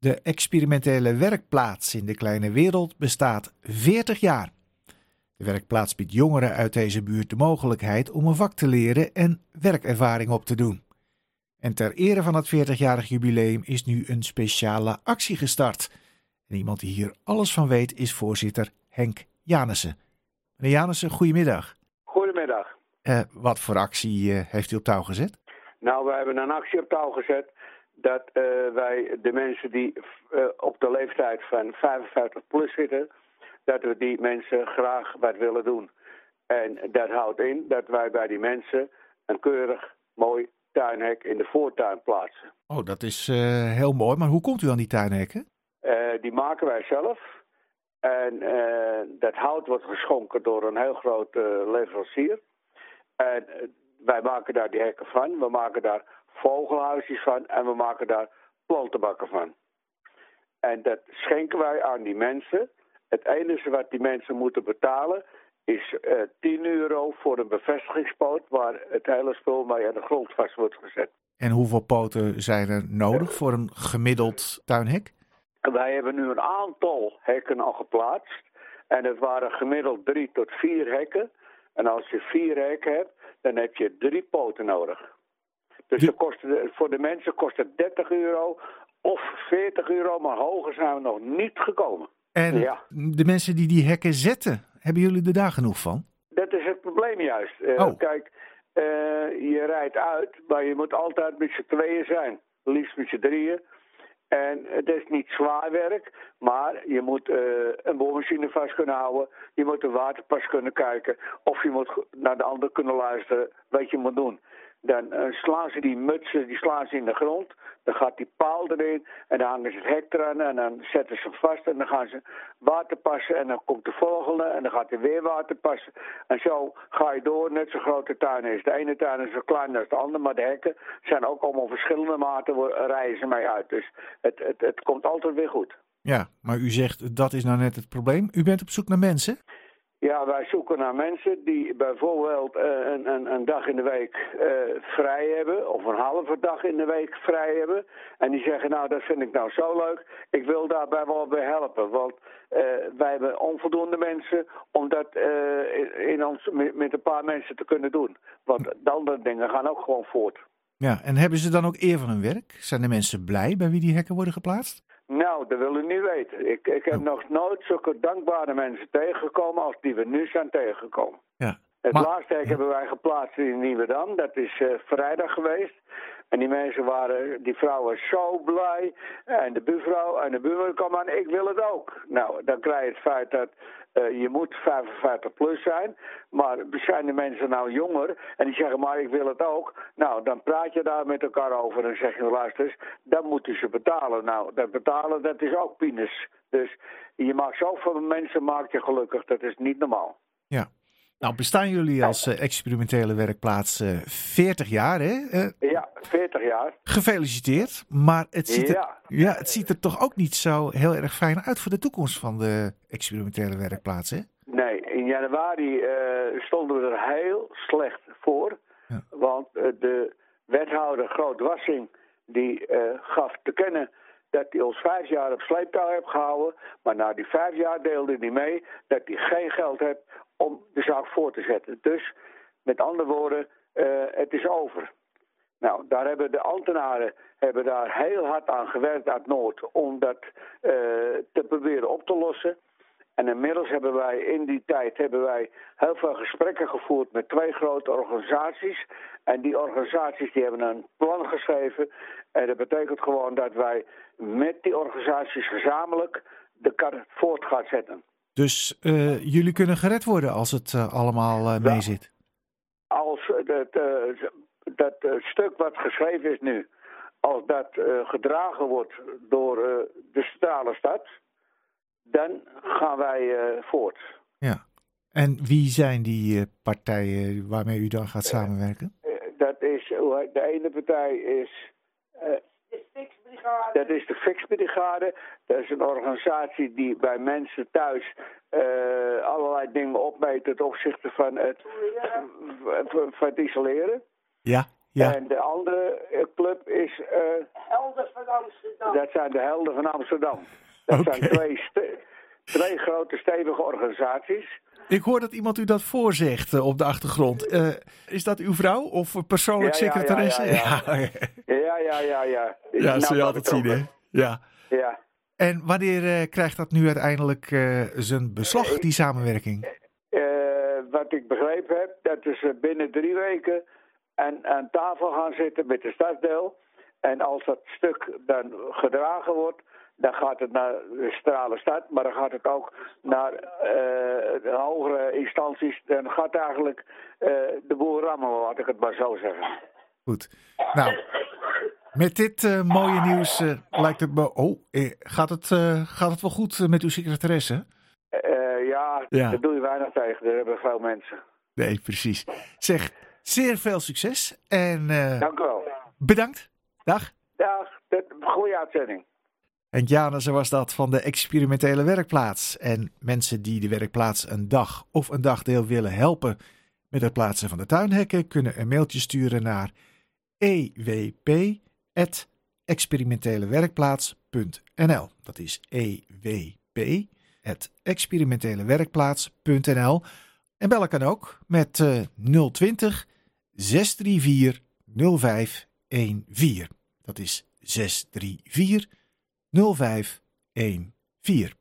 De experimentele werkplaats in de kleine wereld bestaat 40 jaar. De werkplaats biedt jongeren uit deze buurt de mogelijkheid om een vak te leren en werkervaring op te doen. En ter ere van het 40-jarig jubileum is nu een speciale actie gestart. En iemand die hier alles van weet is voorzitter Henk Janissen. Meneer Janissen, goedemiddag. Goedemiddag. Uh, wat voor actie uh, heeft u op touw gezet? Nou, we hebben een actie op touw gezet dat uh, wij de mensen die op de leeftijd van 55 plus zitten, dat we die mensen graag wat willen doen. En dat houdt in dat wij bij die mensen een keurig mooi tuinhek in de voortuin plaatsen. Oh, dat is uh, heel mooi. Maar hoe komt u aan die tuinhekken? Uh, die maken wij zelf. En uh, dat hout wordt geschonken door een heel groot leverancier. En wij maken daar die hekken van. We maken daar vogelhuisjes van. En we maken daar plantenbakken van. En dat schenken wij aan die mensen. Het enige wat die mensen moeten betalen is uh, 10 euro voor een bevestigingspoot waar het hele spul mee aan de grond vast wordt gezet. En hoeveel poten zijn er nodig voor een gemiddeld tuinhek? Wij hebben nu een aantal hekken al geplaatst. En het waren gemiddeld drie tot vier hekken. En als je vier hekken hebt, dan heb je drie poten nodig. Dus de... voor de mensen kost het 30 euro of 40 euro, maar hoger zijn we nog niet gekomen. En ja. de mensen die die hekken zetten, hebben jullie er daar genoeg van? Dat is het probleem juist. Uh, oh. Kijk, uh, je rijdt uit, maar je moet altijd met z'n tweeën zijn. Liefst met z'n drieën. En het is niet zwaar werk, maar je moet uh, een boormachine vast kunnen houden. Je moet een waterpas kunnen kijken. Of je moet naar de ander kunnen luisteren wat je moet doen. Dan uh, slaan ze die mutsen die slaan ze in de grond. Dan gaat die paal erin en dan hangen ze het hek eraan en dan zetten ze vast en dan gaan ze water passen en dan komt de volgende en dan gaat hij weer water passen. En zo ga je door, net zo grote tuin is. De ene tuin is zo klein als de andere, maar de hekken zijn ook allemaal verschillende maten, rijden ze mee uit. Dus het, het, het komt altijd weer goed. Ja, maar u zegt dat is nou net het probleem. U bent op zoek naar mensen? Ja, wij zoeken naar mensen die bijvoorbeeld uh, een, een, een, dag in de week uh, vrij hebben, of een halve dag in de week vrij hebben. En die zeggen, nou dat vind ik nou zo leuk, ik wil daarbij wel bij helpen. Want uh, wij hebben onvoldoende mensen om dat in ons met, met, een paar mensen te kunnen doen. Want de andere dingen gaan ook gewoon voort. Ja, en hebben ze dan ook eer van hun werk? Zijn de mensen blij bij wie die hekken worden geplaatst? Nou, dat wil ik niet weten. Ik, ik heb oh. nog nooit zulke dankbare mensen tegengekomen als die we nu zijn tegengekomen. Ja. Het maar, laatste hebben wij geplaatst in Nieuwedam. Dat is uh, vrijdag geweest. En die mensen waren, die vrouw was zo blij. En de buurvrouw en de buurman kwam aan, ik wil het ook. Nou, dan krijg je het feit dat uh, je moet 55 plus zijn. Maar zijn de mensen nou jonger en die zeggen, maar ik wil het ook. Nou, dan praat je daar met elkaar over en zeg je, luister eens, dan moeten ze betalen. Nou, dat betalen, dat is ook penis. Dus je maakt zoveel mensen, maak je gelukkig. Dat is niet normaal. Ja. Nou, bestaan jullie als uh, experimentele werkplaats uh, 40 jaar, hè? Uh, ja, 40 jaar. Gefeliciteerd. Maar het ziet, ja. er, ja, het ziet er toch ook niet zo heel erg fijn uit voor de toekomst van de experimentele werkplaats, hè? Nee, in januari stonden we er heel slecht voor. Ja. Want de wethouder Groot Wassing, die gaf te kennen dat hij ons vijf jaar op sleeptouw heeft gehouden. Maar na die vijf jaar deelde hij mee dat hij geen geld heeft om de zaak voor te zetten. Dus met andere woorden, uh, het is over. Nou, daar hebben de ambtenaren hebben daar heel hard aan gewerkt uit Noord om dat uh, te proberen op te lossen. En inmiddels hebben wij in die tijd hebben wij heel veel gesprekken gevoerd met twee grote organisaties. En die organisaties die hebben een plan geschreven. En dat betekent gewoon dat wij met die organisaties gezamenlijk de kar voort gaan zetten. Dus uh, jullie kunnen gered worden als het uh, allemaal uh, mee zit? Als dat, dat stuk wat geschreven is nu, als dat gedragen wordt door de centrale stad, dan gaan wij voort. Ja. En wie zijn die partijen waarmee u dan gaat samenwerken? dat is, de ene partij is dat is de Fixbrigade. Dat is een organisatie die bij mensen thuis uh, allerlei dingen opmeet ten opzichte van het, van het isoleren. Ja, ja. En de andere club club is... helden van Amsterdam. Dat zijn de helden van Amsterdam. Dat zijn twee, twee grote stevige organisaties. Ik hoor dat iemand u dat voorzegt uh, op de achtergrond. Uh, is dat uw vrouw of persoonlijk ja, ja, secretaresse? Ja, ja, ja. ja, ja, ja. Ja, Nou, zul je altijd zien, hè? Ja. Ja. En wanneer uh, krijgt dat nu uiteindelijk zijn beslag, die samenwerking? wat ik begrepen heb, dat is binnen drie weken aan, aan tafel gaan zitten met de stadsdeel. En als dat stuk dan gedragen wordt, dan gaat het naar de Strale Stad, maar dan gaat het ook naar uh, de hogere instanties. Dan gaat eigenlijk uh, de boel rammen, laat ik het maar zo zeggen. Goed. Nou, met dit uh, mooie nieuws lijkt het me... Oh, gaat het, gaat het wel goed met uw secretaresse? ja, ja, daar doe je weinig tegen. Er hebben veel mensen. Nee, precies. Zeg, zeer veel succes en... Dank u wel. Bedankt. Dag. Dag. Goeie uitzending. En Jana, zo was dat van de experimentele werkplaats. En mensen die de werkplaats een dag of een dagdeel willen helpen met het plaatsen van de tuinhekken, kunnen een mailtje sturen naar ewp.experimentelewerkplaats.nl. Dat is ewp.experimentelewerkplaats.nl. En bellen kan ook met uh, 020 634 0514. Dat is 634 0514.